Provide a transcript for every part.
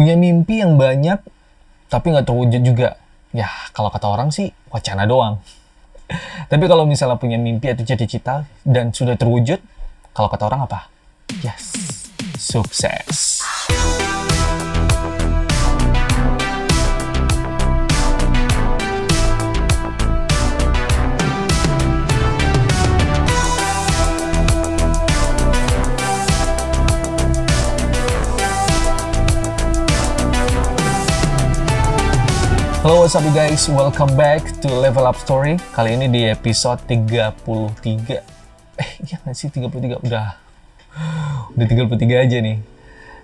punya mimpi yang banyak tapi nggak terwujud juga. Ya, kalau kata orang sih wacana doang. tapi kalau misalnya punya mimpi atau cita-cita dan sudah terwujud, kalau kata orang apa? Yes, sukses. Halo what's up you guys, welcome back to Level Up Story. Kali ini di episode 33 Eh iya gak sih? 33? Udah. Udah 33 aja nih.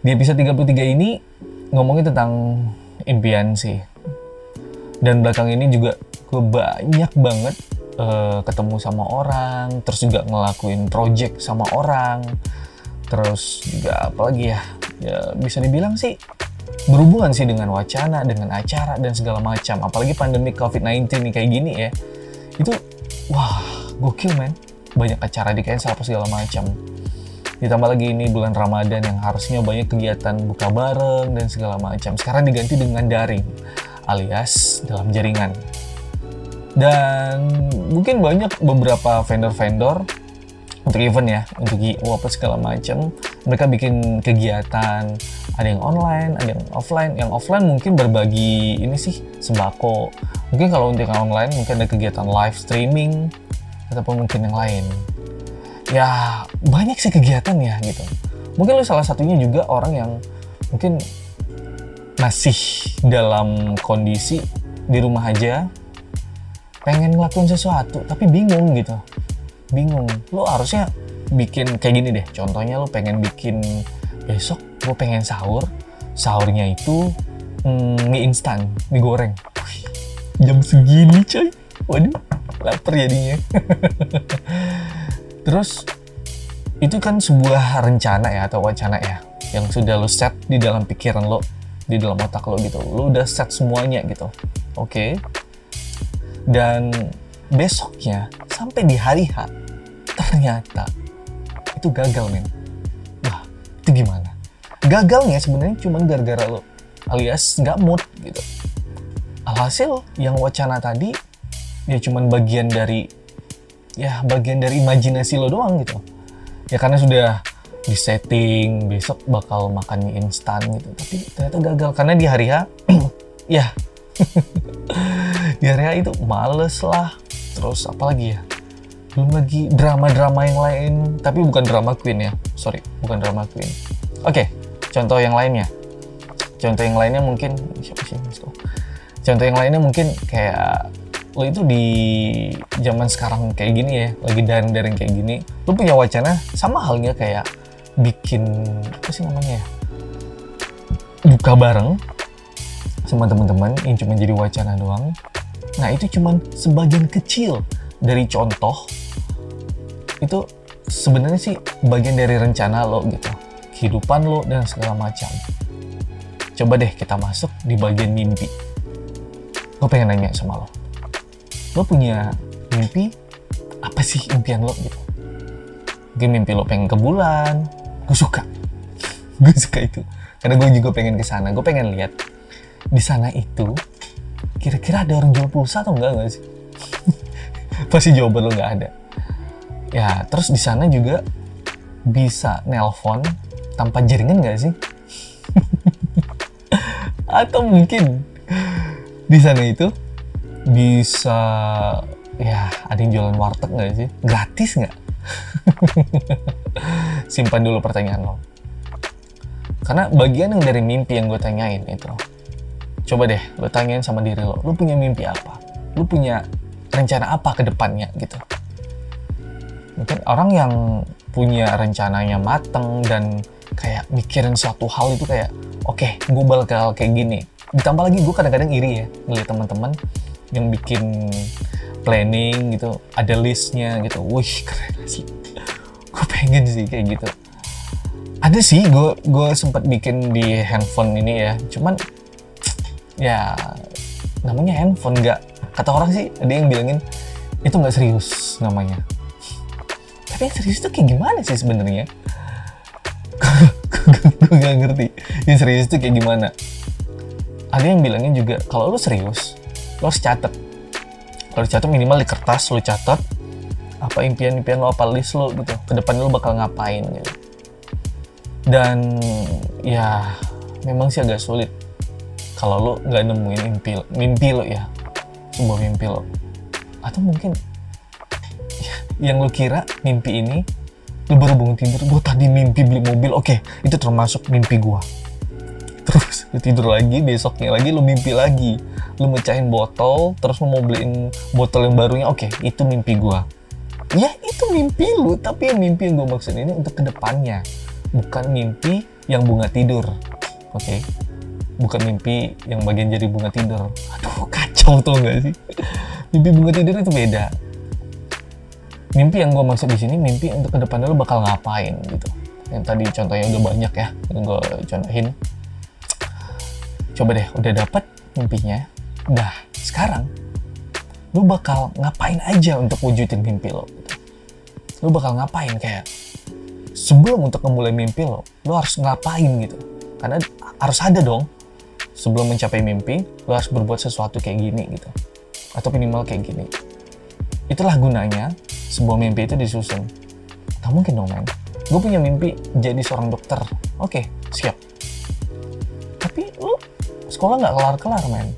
Di episode 33 ini ngomongin tentang impian sih. Dan belakang ini juga gue banyak banget uh, ketemu sama orang Terus juga ngelakuin project sama orang. Terus juga apalagi ya? Ya bisa dibilang sih berhubungan sih dengan wacana, dengan acara dan segala macam. Apalagi pandemi COVID-19 nih kayak gini ya. Itu wah, gokil men. Banyak acara di cancel apa segala macam. Ditambah lagi ini bulan Ramadan yang harusnya banyak kegiatan buka bareng dan segala macam. Sekarang diganti dengan daring alias dalam jaringan. Dan mungkin banyak beberapa vendor-vendor untuk event ya, untuk apa segala macam. Mereka bikin kegiatan, ada yang online, ada yang offline. Yang offline mungkin berbagi ini sih sembako. Mungkin kalau untuk yang online mungkin ada kegiatan live streaming ataupun mungkin yang lain. Ya banyak sih kegiatan ya gitu. Mungkin lu salah satunya juga orang yang mungkin masih dalam kondisi di rumah aja pengen ngelakuin sesuatu tapi bingung gitu bingung lo harusnya bikin kayak gini deh. Contohnya lo pengen bikin besok gue pengen sahur sahurnya itu mm, mie instan mie goreng. Jam segini coy. Waduh lapar jadinya. Terus itu kan sebuah rencana ya atau wacana ya yang sudah lo set di dalam pikiran lo di dalam otak lo gitu. Lo udah set semuanya gitu. Oke. Okay. dan besoknya sampai di hari H ternyata itu gagal men. Wah itu gimana? Gagalnya sebenarnya cuma gara-gara lo alias nggak mood gitu. Alhasil yang wacana tadi ya cuma bagian dari ya bagian dari imajinasi lo doang gitu. Ya karena sudah di setting besok bakal makan mie instan gitu. Tapi ternyata gagal karena di hari H ya. Di hari H itu males lah. Terus apalagi ya belum lagi drama-drama yang lain. Tapi bukan drama queen ya. Sorry bukan drama queen. Oke okay, contoh yang lainnya. Contoh yang lainnya mungkin siapa sih? Contoh yang lainnya mungkin kayak lo itu di zaman sekarang kayak gini ya lagi daring-daring kayak gini lo punya wacana sama halnya kayak bikin apa sih namanya ya? Buka bareng sama teman-teman yang cuma jadi wacana doang. Nah itu cuma sebagian kecil dari contoh itu sebenarnya sih bagian dari rencana lo gitu. Kehidupan lo dan segala macam. Coba deh kita masuk di bagian mimpi. Gue pengen nanya sama lo. Lo punya mimpi apa sih impian lo gitu? Mungkin mimpi lo pengen ke bulan. Gue suka. Gue suka itu. Karena gue juga pengen ke sana. Gue pengen lihat di sana itu kira-kira ada orang jual pulsa atau enggak nggak sih? Pasti jawaban lo nggak ada ya terus di sana juga bisa nelpon tanpa jaringan nggak sih? Atau mungkin di sana itu bisa ya ada yang jualan warteg nggak sih? Gratis nggak? Simpan dulu pertanyaan lo. Karena bagian yang dari mimpi yang gue tanyain itu coba deh lo tanyain sama diri lo lo punya mimpi apa? Lo punya rencana apa ke depannya? gitu mungkin orang yang punya rencananya mateng dan kayak mikirin suatu hal itu kayak oke okay, gue bakal kayak gini. Ditambah lagi gue kadang-kadang iri ya ngeliat teman-teman yang bikin planning gitu ada listnya gitu. Wih keren sih. Gue pengen sih kayak gitu. Ada sih gue gue sempat bikin di handphone ini ya. Cuman ya namanya handphone nggak kata orang sih ada yang bilangin itu nggak serius namanya tapi serius itu kayak gimana sih sebenarnya? Gue gak ngerti. Yang serius itu kayak gimana? Ada yang bilangnya juga kalau lu serius lo harus catet lo harus catet minimal di kertas lo catet apa impian-impian lo apa list lo gitu. Ke depannya lo bakal ngapain gitu. Dan ya memang sih agak sulit. Kalau lo nggak nemuin mimpi mimpi lo ya sebuah mimpi lo atau mungkin yang lo kira mimpi ini lo baru bangun tidur gue tadi mimpi beli mobil oke itu termasuk mimpi gue terus lu tidur lagi besoknya lagi lu mimpi lagi. Lu mecahin botol terus lu mau beliin botol yang barunya oke itu mimpi gua. Ya itu mimpi lu tapi yang mimpi yang gua maksud ini untuk ke depannya. Bukan mimpi yang bunga tidur oke? Bukan mimpi yang bagian jadi bunga tidur. Aduh kacau tuh gak sih? Mimpi bunga tidur itu beda mimpi yang gue maksud di sini mimpi untuk ke depannya lo bakal ngapain gitu. Yang tadi contohnya udah banyak ya yang gue contohin. Coba deh udah dapet mimpinya dah sekarang lu bakal ngapain aja untuk wujudin mimpi lo gitu. lu bakal ngapain? Kayak sebelum untuk memulai mimpi lo lu harus ngapain gitu. Karena harus ada dong sebelum mencapai mimpi lu harus berbuat sesuatu kayak gini gitu. Atau minimal kayak gini. Itulah gunanya sebuah mimpi itu disusun. Tak mungkin dong men. Gue punya mimpi jadi seorang dokter. Oke siap. Tapi lu sekolah nggak kelar-kelar men.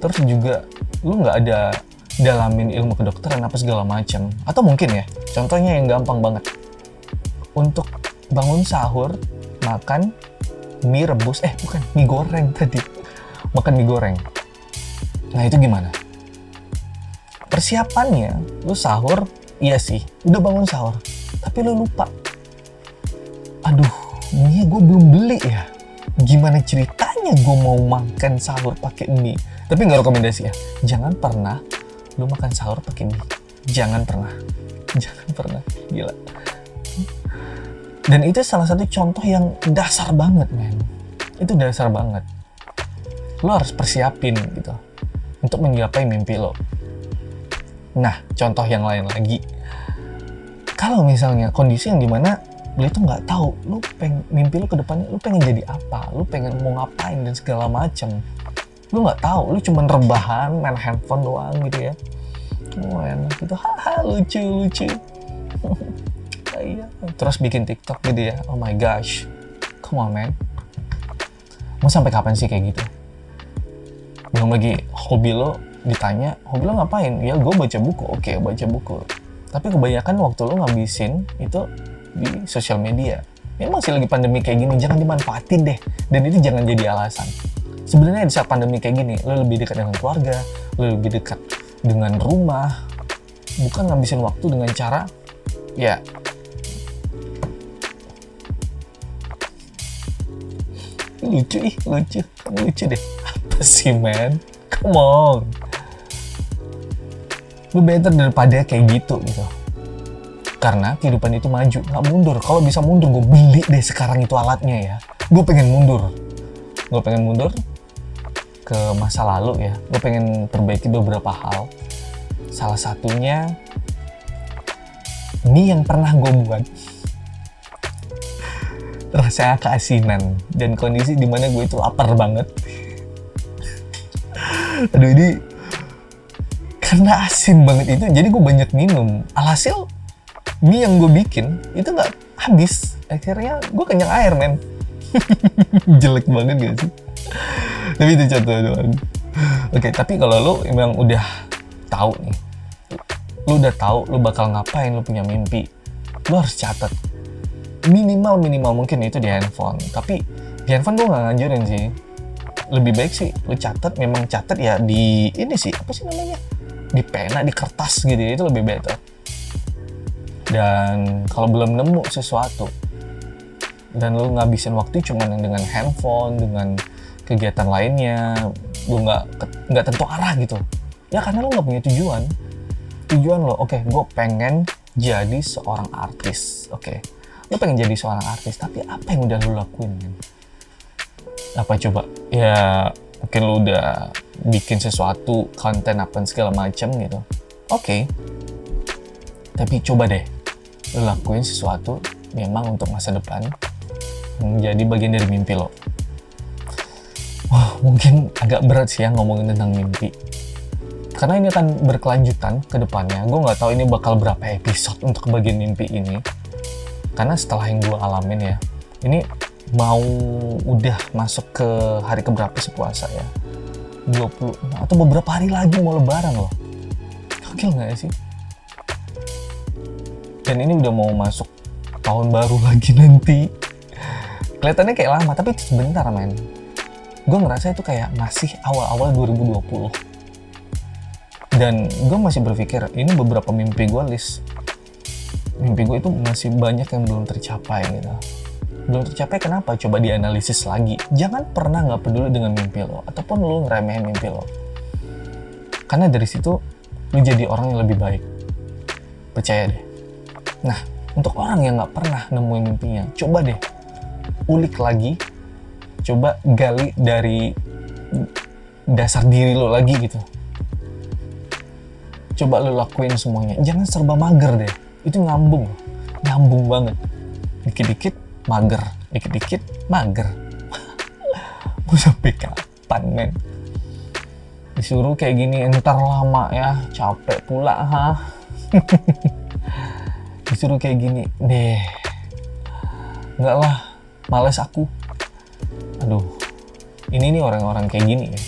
Terus juga lu nggak ada dalamin ilmu kedokteran apa segala macam atau mungkin ya contohnya yang gampang banget. Untuk bangun sahur makan mie rebus eh bukan mie goreng tadi. Makan mie goreng. Nah itu gimana? Persiapannya lu sahur iya sih udah bangun sahur tapi lu lupa. Aduh mie gue belum beli ya. Gimana ceritanya gue mau makan sahur pakai mie? Tapi nggak rekomendasi ya. Jangan pernah lu makan sahur pakai mie. Jangan pernah. Jangan pernah. Gila. Dan itu salah satu contoh yang dasar banget men. Itu dasar banget. Lo harus persiapin gitu untuk menggapai mimpi lo nah contoh yang lain lagi. Kalau misalnya kondisi yang di mana lu itu nggak tahu lu pengen mimpi lu ke depannya lu pengen jadi apa lu pengen mau ngapain dan segala macem. Lu nggak tahu lu cuma rebahan main handphone doang gitu ya. Enak gitu. Haha lucu lucu. Iya. Terus bikin tiktok gitu ya. Oh my gosh. Come on man. Mau sampai kapan sih kayak gitu? Belum lagi hobi lo ditanya hobi lo ngapain? Ya gue baca buku. Oke baca buku. Tapi kebanyakan waktu lo ngabisin itu di sosial media. Memang sih lagi pandemi kayak gini, jangan dimanfaatin deh. Dan itu jangan jadi alasan. Sebenarnya di saat pandemi kayak gini, lo lebih dekat dengan keluarga, lo lebih dekat dengan rumah, bukan ngabisin waktu dengan cara ya lucu ih lucu. Kamu lucu deh. Apa sih man come on lu better daripada kayak gitu gitu. Karena kehidupan itu maju nggak mundur. Kalau bisa mundur gue beli deh sekarang itu alatnya ya. Gue pengen mundur. Gue pengen mundur ke masa lalu ya. Gue pengen perbaiki beberapa hal. Salah satunya ini yang pernah gue buat. Rasa keasinan dan kondisi di mana gue itu lapar banget. Aduh ini karena asin banget itu jadi gue banyak minum. Alhasil mie yang gue bikin itu nggak habis. Akhirnya gue kenyang air men. Jelek banget gak sih? Tapi itu contoh doang. Oke tapi kalau lo memang udah tahu nih lo udah tahu lo bakal ngapain lo punya mimpi lo harus catat. Minimal minimal mungkin itu di handphone. Tapi di handphone gue nggak nganjurin sih. Lebih baik sih lo catat memang catat ya di ini sih apa sih namanya di pena di kertas gitu ya, itu lebih better. Dan kalau belum nemu sesuatu dan lu ngabisin waktu cuma dengan handphone dengan kegiatan lainnya lu nggak nggak tentu arah gitu. Ya karena lu nggak punya tujuan. Tujuan lo oke okay, gue pengen jadi seorang artis oke. Okay. lo pengen jadi seorang artis tapi apa yang udah lu lakuin apa coba? Ya mungkin lu udah bikin sesuatu konten apa segala macam gitu. Oke. Okay. tapi coba deh lo lakuin sesuatu memang untuk masa depan menjadi bagian dari mimpi lo. Mungkin agak berat sih ya ngomongin tentang mimpi. Karena ini akan berkelanjutan ke depannya. Gue nggak tahu ini bakal berapa episode untuk bagian mimpi ini. Karena setelah yang gue alamin ya ini mau udah masuk ke hari keberapa sih puasa ya. 20 atau beberapa hari lagi mau lebaran loh. Gokil nggak sih? Dan ini udah mau masuk tahun baru lagi nanti. Kelihatannya kayak lama tapi sebentar men. Gue ngerasa itu kayak masih awal-awal 2020 dan gue masih berpikir ini beberapa mimpi gue list. Mimpi gue itu masih banyak yang belum tercapai gitu belum tercapai kenapa? Coba dianalisis lagi. Jangan pernah nggak peduli dengan mimpi lo ataupun lo ngeremehin mimpi lo. Karena dari situ lo jadi orang yang lebih baik. Percaya deh. Nah untuk orang yang nggak pernah nemuin mimpinya coba deh ulik lagi. Coba gali dari dasar diri lo lagi gitu. Coba lo lakuin semuanya. Jangan serba mager deh. Itu ngambung nyambung banget. Dikit-dikit mager. Dikit-dikit mager. Mau sampai kapan men? Disuruh kayak gini entar lama ya capek pula ha? Disuruh kayak gini deh nggak lah males aku. Aduh ini nih orang-orang kayak gini ya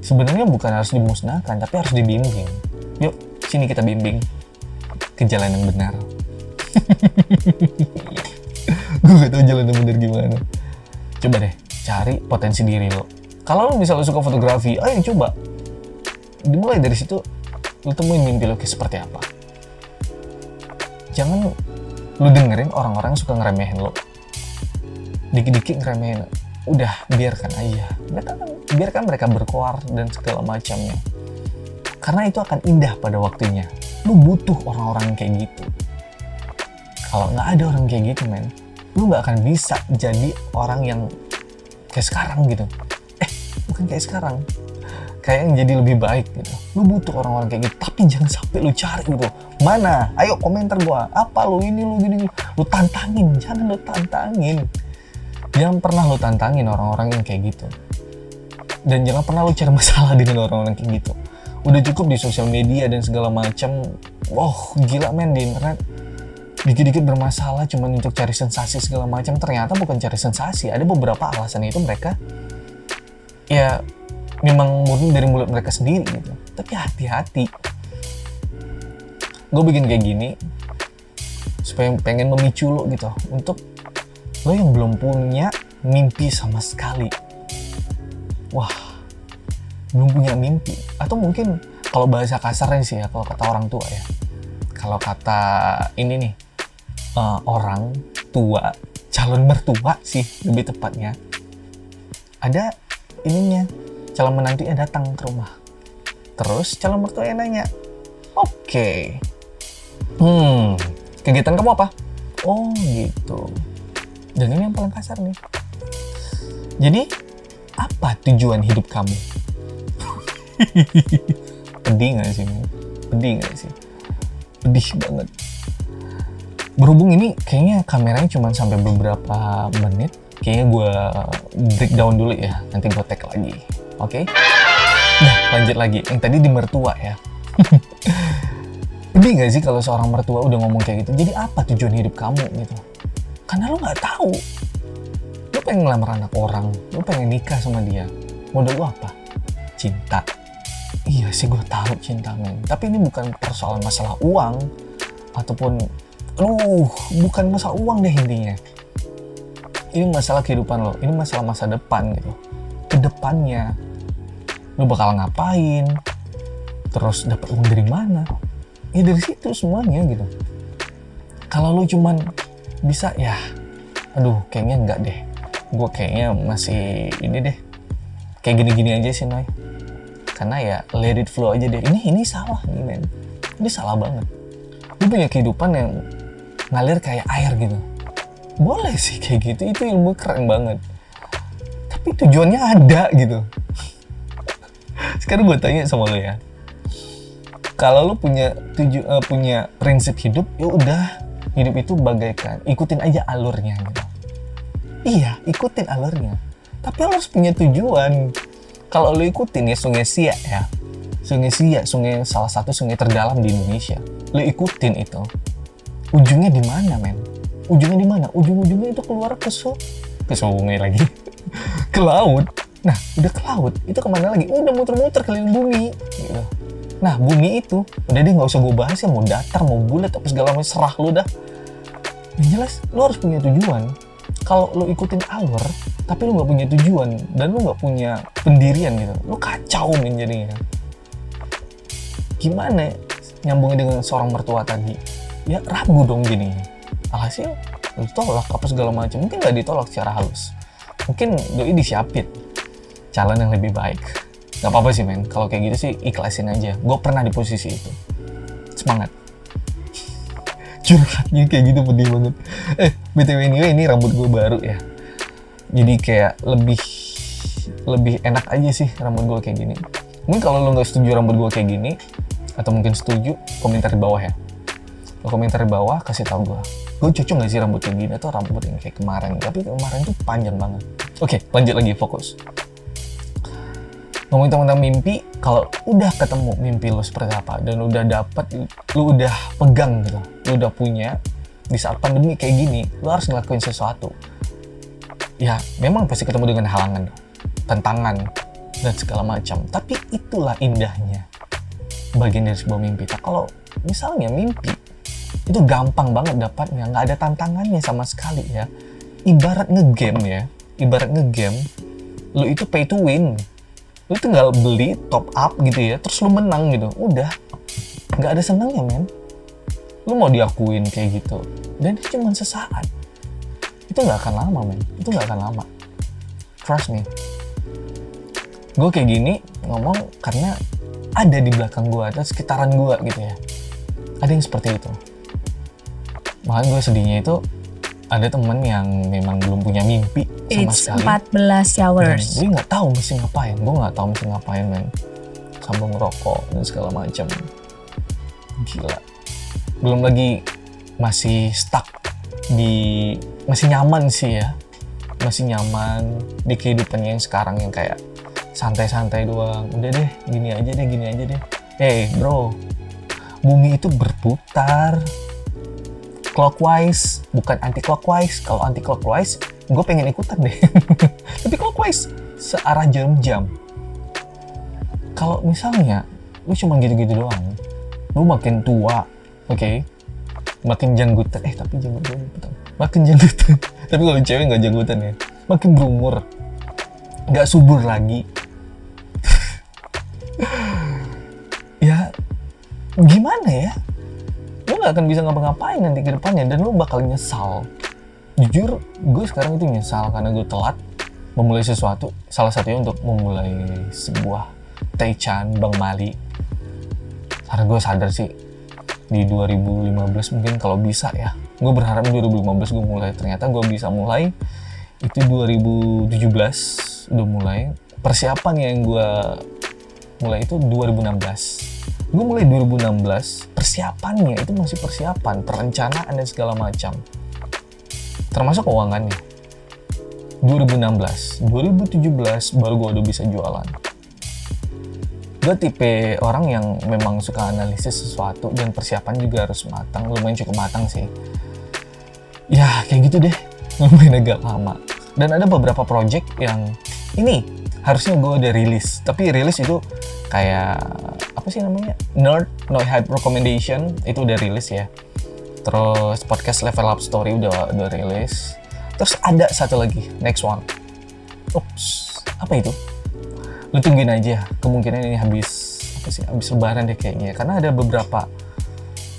sebenarnya bukan harus dimusnahkan tapi harus dibimbing. Yuk sini kita bimbing ke jalan yang benar gue gak tau jalan benar gimana. Coba deh cari potensi diri lo. Kalau lo misalnya suka fotografi ayo coba. Dimulai dari situ lo temuin mimpi lo kayak seperti apa. Jangan lo dengerin orang-orang suka ngeremehin lo. Dikit-dikit ngeremehin. Udah biarkan aja. Mereka kan biarkan mereka berkoar dan segala macamnya. Karena itu akan indah pada waktunya. Lu butuh orang-orang kayak gitu. Kalau nggak ada orang kayak gitu men lu nggak akan bisa jadi orang yang kayak sekarang gitu. Eh bukan kayak sekarang. Kayak yang jadi lebih baik gitu. Lu butuh orang-orang kayak gitu. Tapi jangan sampai lu cari gitu. Mana? Ayo komentar gua. Apa lu ini lu gini lu tantangin. Jangan lu tantangin. Jangan pernah lu tantangin orang-orang yang kayak gitu. Dan jangan pernah lu cari masalah dengan orang-orang kayak gitu. Udah cukup di sosial media dan segala macam. Wow gila men di internet dikit-dikit bermasalah cuma untuk cari sensasi segala macam ternyata bukan cari sensasi. Ada beberapa alasan itu mereka ya memang murni dari mulut mereka sendiri gitu. Tapi hati-hati. Gue bikin kayak gini supaya pengen memicu lo gitu. Untuk lo yang belum punya mimpi sama sekali. Wah belum punya mimpi. Atau mungkin kalau bahasa kasarnya sih ya kalau kata orang tua ya. Kalau kata ini nih uh, orang tua, calon mertua sih lebih tepatnya. Ada ininya, calon menantunya datang ke rumah. Terus calon mertua yang nanya, oke, okay. hmm, kegiatan kamu apa? Oh gitu. Dan ini yang paling kasar nih. Jadi, apa tujuan hidup kamu? Pedih gak sih? Pedih gak sih? Pedih banget berhubung ini kayaknya kameranya cuma sampai beberapa menit kayaknya gue breakdown dulu ya nanti gue tag lagi oke okay? nah lanjut lagi yang tadi di mertua ya Pedih gak sih kalau seorang mertua udah ngomong kayak gitu? Jadi apa tujuan hidup kamu gitu? Karena lo nggak tahu. Lo pengen ngelamar anak orang, lo pengen nikah sama dia. Modal lo apa? Cinta. Iya sih gue tahu cinta men. Tapi ini bukan persoalan masalah uang ataupun Aduh, bukan masalah uang deh intinya. Ini masalah kehidupan lo, ini masalah masa depan gitu. Ke depannya, lo bakal ngapain? Terus dapat uang dari mana? Ya dari situ semuanya gitu. Kalau lo cuman bisa ya, aduh kayaknya enggak deh. Gue kayaknya masih ini deh. Kayak gini-gini aja sih Noy. Karena ya let it flow aja deh. Ini ini salah nih men. Ini salah banget. Gue punya kehidupan yang ngalir kayak air gitu. Boleh sih kayak gitu itu ilmu keren banget. Tapi tujuannya ada gitu. Sekarang gue tanya sama lo ya. Kalau lo punya tuju uh, punya prinsip hidup ya udah hidup itu bagaikan ikutin aja alurnya gitu. Iya ikutin alurnya. Tapi lo harus punya tujuan. Kalau lo ikutin ya sungai Siak ya. Sungai Siak sungai salah satu sungai terdalam di Indonesia. Lo ikutin itu ujungnya di mana men? Ujungnya di mana? Ujung-ujungnya itu keluar ke su ke sungai lagi. Ke laut. Nah udah ke laut itu ke mana lagi? Udah muter-muter keliling bumi. Gitu. Nah bumi itu udah deh nggak usah gue bahas ya mau datar mau bulat apa segala macam serah lu dah. Yang jelas lo harus punya tujuan. Kalau lo ikutin alur tapi lo nggak punya tujuan dan lo nggak punya pendirian gitu lo kacau men jadinya. Gimana nyambungnya dengan seorang mertua tadi ya ragu dong gini. Alhasil ditolak apa segala macam. Mungkin nggak ditolak secara halus. Mungkin doi disiapin calon yang lebih baik. Nggak apa-apa sih men. Kalau kayak gitu sih ikhlasin aja. Gue pernah di posisi itu. Semangat. Curhatnya kayak gitu pedih banget. Eh btw ini ini rambut gue baru ya. Jadi kayak lebih lebih enak aja sih rambut gue kayak gini. Mungkin kalau lo nggak setuju rambut gue kayak gini atau mungkin setuju komentar di bawah ya komentar di bawah kasih tau gue gue cocok gak sih rambut kayak gini atau rambut yang kayak kemarin. Tapi kemarin tuh panjang banget. Oke lanjut lagi fokus. Ngomongin tentang mimpi kalau udah ketemu mimpi lo seperti apa dan udah dapet lo udah pegang gitu lo udah punya di saat pandemi kayak gini lo harus ngelakuin sesuatu. Ya memang pasti ketemu dengan halangan tantangan dan segala macam. Tapi itulah indahnya bagian dari sebuah mimpi. Nah, kalau misalnya mimpi itu gampang banget dapatnya nggak ada tantangannya sama sekali ya. Ibarat ngegame ya ibarat ngegame lo itu pay to win. Lu tinggal beli top up gitu ya terus lu menang gitu. Udah nggak ada senangnya men. Lu mau diakuin kayak gitu dan itu cuma sesaat. Itu nggak akan lama men. Itu nggak akan lama. Trust me. Gue kayak gini ngomong karena ada di belakang gue ada sekitaran gue gitu ya. Ada yang seperti itu makanya gue sedihnya itu ada temen yang memang belum punya mimpi sama It's sekali. 14 hours. gue nggak tahu mesti ngapain. Gue nggak tahu mesti ngapain men. Sambil ngerokok dan segala macam gila. Belum lagi masih stuck di masih nyaman sih ya. Masih nyaman di kehidupannya yang sekarang yang kayak santai-santai doang. Udah deh gini aja deh gini aja deh. Hey bro. Bumi itu berputar clockwise bukan anti clockwise kalau anti clockwise gue pengen ikutan deh. Tapi clockwise searah jam-jam. Kalau misalnya lu cuma gitu-gitu doang lu makin tua oke? Okay? makin janggutan eh tapi janggut gue makin janggutan. Tapi kalau cewek nggak janggutan ya. Makin berumur nggak subur lagi. Ya gimana ya nggak akan bisa ngapa-ngapain nanti ke depannya dan lu bakal nyesal. Jujur gue sekarang itu nyesal karena gue telat memulai sesuatu salah satunya untuk memulai sebuah Taichan Bang Mali karena gue sadar sih di 2015 mungkin kalau bisa ya. Gue berharap 2015 gue mulai. Ternyata gue bisa mulai itu 2017 udah mulai. Persiapan yang gue mulai itu 2016 gue mulai 2016 persiapannya itu masih persiapan perencanaan dan segala macam. Termasuk keuangannya. 2016 2017 baru gue udah bisa jualan. Gue tipe orang yang memang suka analisis sesuatu dan persiapan juga harus matang lumayan cukup matang sih. Ya kayak gitu deh. Lumayan agak lama. Dan ada beberapa project yang ini harusnya gue udah rilis tapi rilis itu kayak apa sih namanya? Nerd no hype recommendation itu udah rilis ya. Terus podcast level up story udah udah rilis. Terus ada satu lagi next one. Ups apa itu? Lu tungguin aja kemungkinan ini habis apa sih habis lebaran deh kayaknya. Karena ada beberapa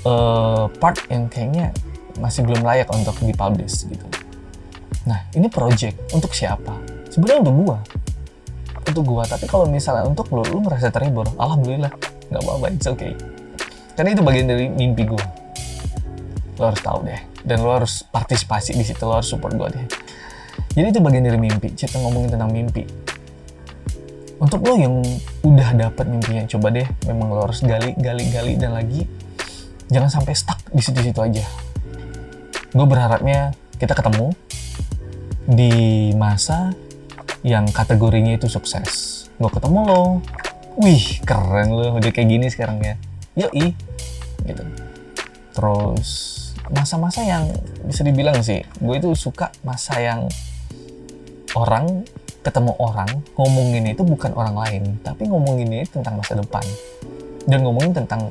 uh, part yang kayaknya masih belum layak untuk dipublish gitu. Nah ini project untuk siapa? Sebenarnya untuk gua. Untuk gua tapi kalau misalnya untuk lu lu merasa terhibur alhamdulillah nggak apa-apa it's okay. Karena itu bagian dari mimpi gua. Lo harus tahu deh. Dan lo harus partisipasi di situ lo harus support gua deh. Jadi itu bagian dari mimpi kita ngomongin tentang mimpi. Untuk lo yang udah dapet mimpinya coba deh memang lo harus gali gali gali dan lagi jangan sampai stuck di situ-situ aja. Gue berharapnya kita ketemu di masa yang kategorinya itu sukses. Gue ketemu lo, wih keren lo udah kayak gini sekarang ya. Yoi, gitu. Terus masa-masa yang bisa dibilang sih, gue itu suka masa yang orang ketemu orang ngomongin itu bukan orang lain, tapi ngomongin itu tentang masa depan dan ngomongin tentang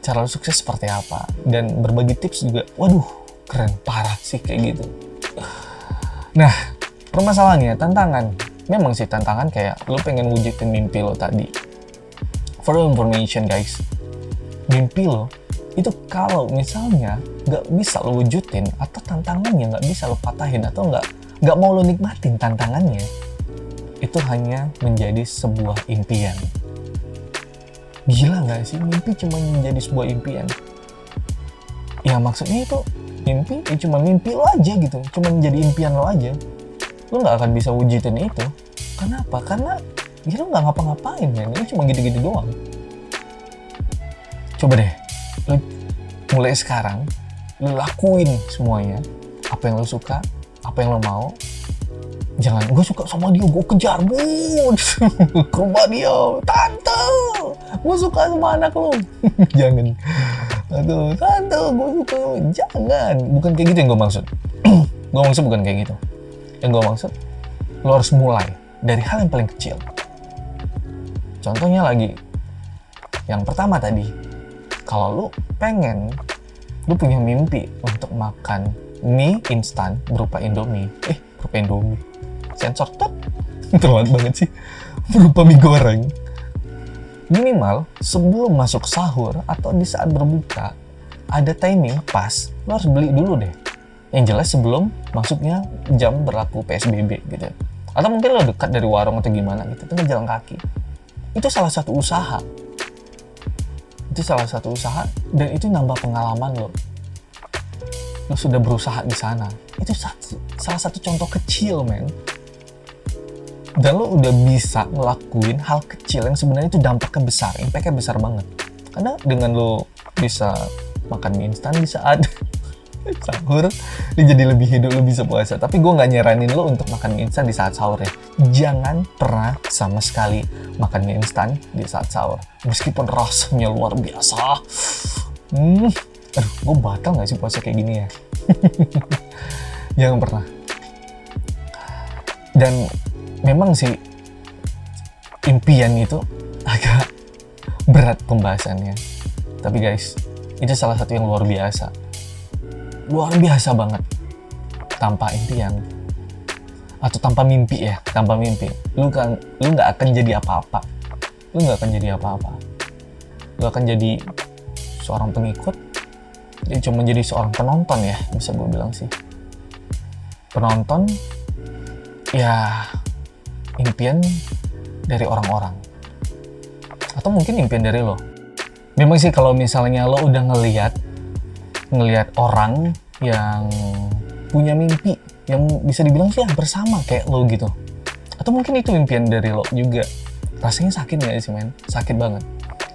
cara lu sukses seperti apa dan berbagi tips juga. Waduh, keren parah sih kayak gitu. Nah, permasalahannya tantangan. Memang sih tantangan kayak lu pengen wujudin mimpi lo tadi. For information guys, mimpi lo itu kalau misalnya nggak bisa lo wujudin atau tantangannya nggak bisa lo patahin atau nggak nggak mau lo nikmatin tantangannya itu hanya menjadi sebuah impian. Gila nggak sih mimpi cuma menjadi sebuah impian? Ya maksudnya itu mimpi ya cuma mimpi lo aja gitu, cuma menjadi impian lo aja. Lo nggak akan bisa wujudin itu. Kenapa? Karena ya lo nggak ngapa-ngapain ya, lo cuma gitu-gitu doang. Coba deh, lo mulai sekarang lo lakuin semuanya. Apa yang lo suka, apa yang lo mau, jangan gue suka sama dia gue kejar bud ke rumah dia tante gue suka sama anak lo jangan. Aduh tante gue suka. Jangan. Bukan kayak gitu yang gue maksud. Gue maksud bukan kayak gitu. Yang gue maksud lo harus mulai dari hal yang paling kecil contohnya lagi. Yang pertama tadi kalau lo pengen lo punya mimpi untuk makan mie instan berupa indomie. Eh berupa indomie. Sensor tot terlambat banget sih. Berupa mie goreng. Minimal sebelum masuk sahur atau di saat berbuka ada timing pas lo harus beli dulu deh. Yang jelas sebelum masuknya jam berlaku PSBB gitu. Atau mungkin lo dekat dari warung atau gimana gitu tinggal jalan kaki itu salah satu usaha. Itu salah satu usaha dan itu nambah pengalaman lo. Lo sudah berusaha di sana. Itu satu, salah satu contoh kecil men. Dan lo udah bisa ngelakuin hal kecil yang sebenarnya itu dampaknya besar, impactnya besar banget. Karena dengan lo bisa makan mie instan di saat sahur, lo jadi lebih hidup, lo bisa. Tapi gue nggak nyaranin lo untuk makan mie instan di saat sahur ya. Jangan pernah sama sekali makan mie instan di saat sahur. Meskipun rasanya luar biasa. Hmm, aduh, gue batal nggak sih puasa kayak gini ya? Jangan pernah. Dan memang sih impian itu agak berat pembahasannya. Tapi guys, itu salah satu yang luar biasa. Luar biasa banget. Tanpa impian atau tanpa mimpi ya, tanpa mimpi, lu kan lu nggak akan jadi apa-apa. Lu nggak akan jadi apa-apa. Lu akan jadi seorang pengikut, jadi cuma jadi seorang penonton ya, bisa gue bilang sih. Penonton, ya impian dari orang-orang atau mungkin impian dari lo memang sih kalau misalnya lo udah ngeliat ngeliat orang yang punya mimpi yang bisa dibilang sih hampir sama kayak lo gitu. Atau mungkin itu impian dari lo juga. Rasanya sakit gak sih men? Sakit banget.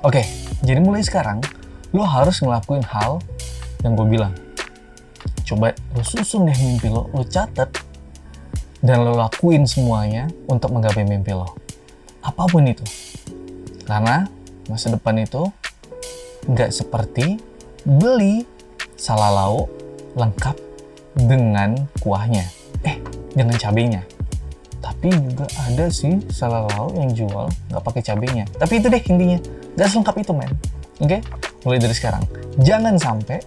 Oke jadi mulai sekarang lo harus ngelakuin hal yang gue bilang. Coba lo susun deh mimpi lo lo catet dan lo lakuin semuanya untuk menggapai mimpi lo. Apa pun itu. Karena masa depan itu nggak seperti beli salah lauk lengkap dengan kuahnya. Eh, dengan cabenya. Tapi juga ada sih salah lauk yang jual nggak pakai cabenya. Tapi itu deh intinya. Gak selengkap itu, men. Oke? Okay? Mulai dari sekarang. Jangan sampai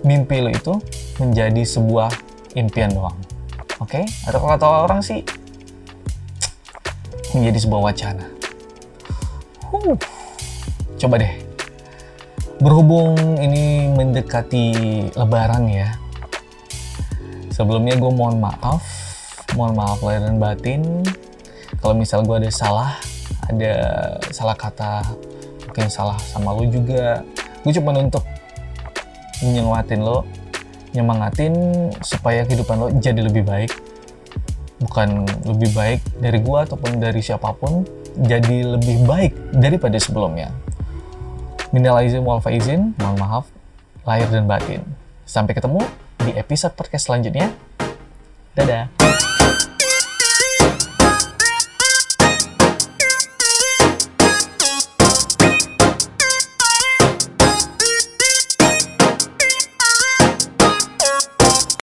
mimpi lo itu menjadi sebuah impian doang. Oke, okay? atau kalau kata orang sih menjadi sebuah wacana. Huh. Coba deh. Berhubung ini mendekati lebaran ya. Sebelumnya gue mohon maaf. Mohon maaf lahir dan batin. Kalau misal gue ada salah, ada salah kata, mungkin salah sama lo juga. Gue cuma untuk menyengatin lo nyemangatin supaya kehidupan lo jadi lebih baik bukan lebih baik dari gua ataupun dari siapa pun jadi lebih baik daripada sebelumnya minal izin wal faizin mohon maaf lahir dan batin. Sampai ketemu di episode podcast selanjutnya. Dadah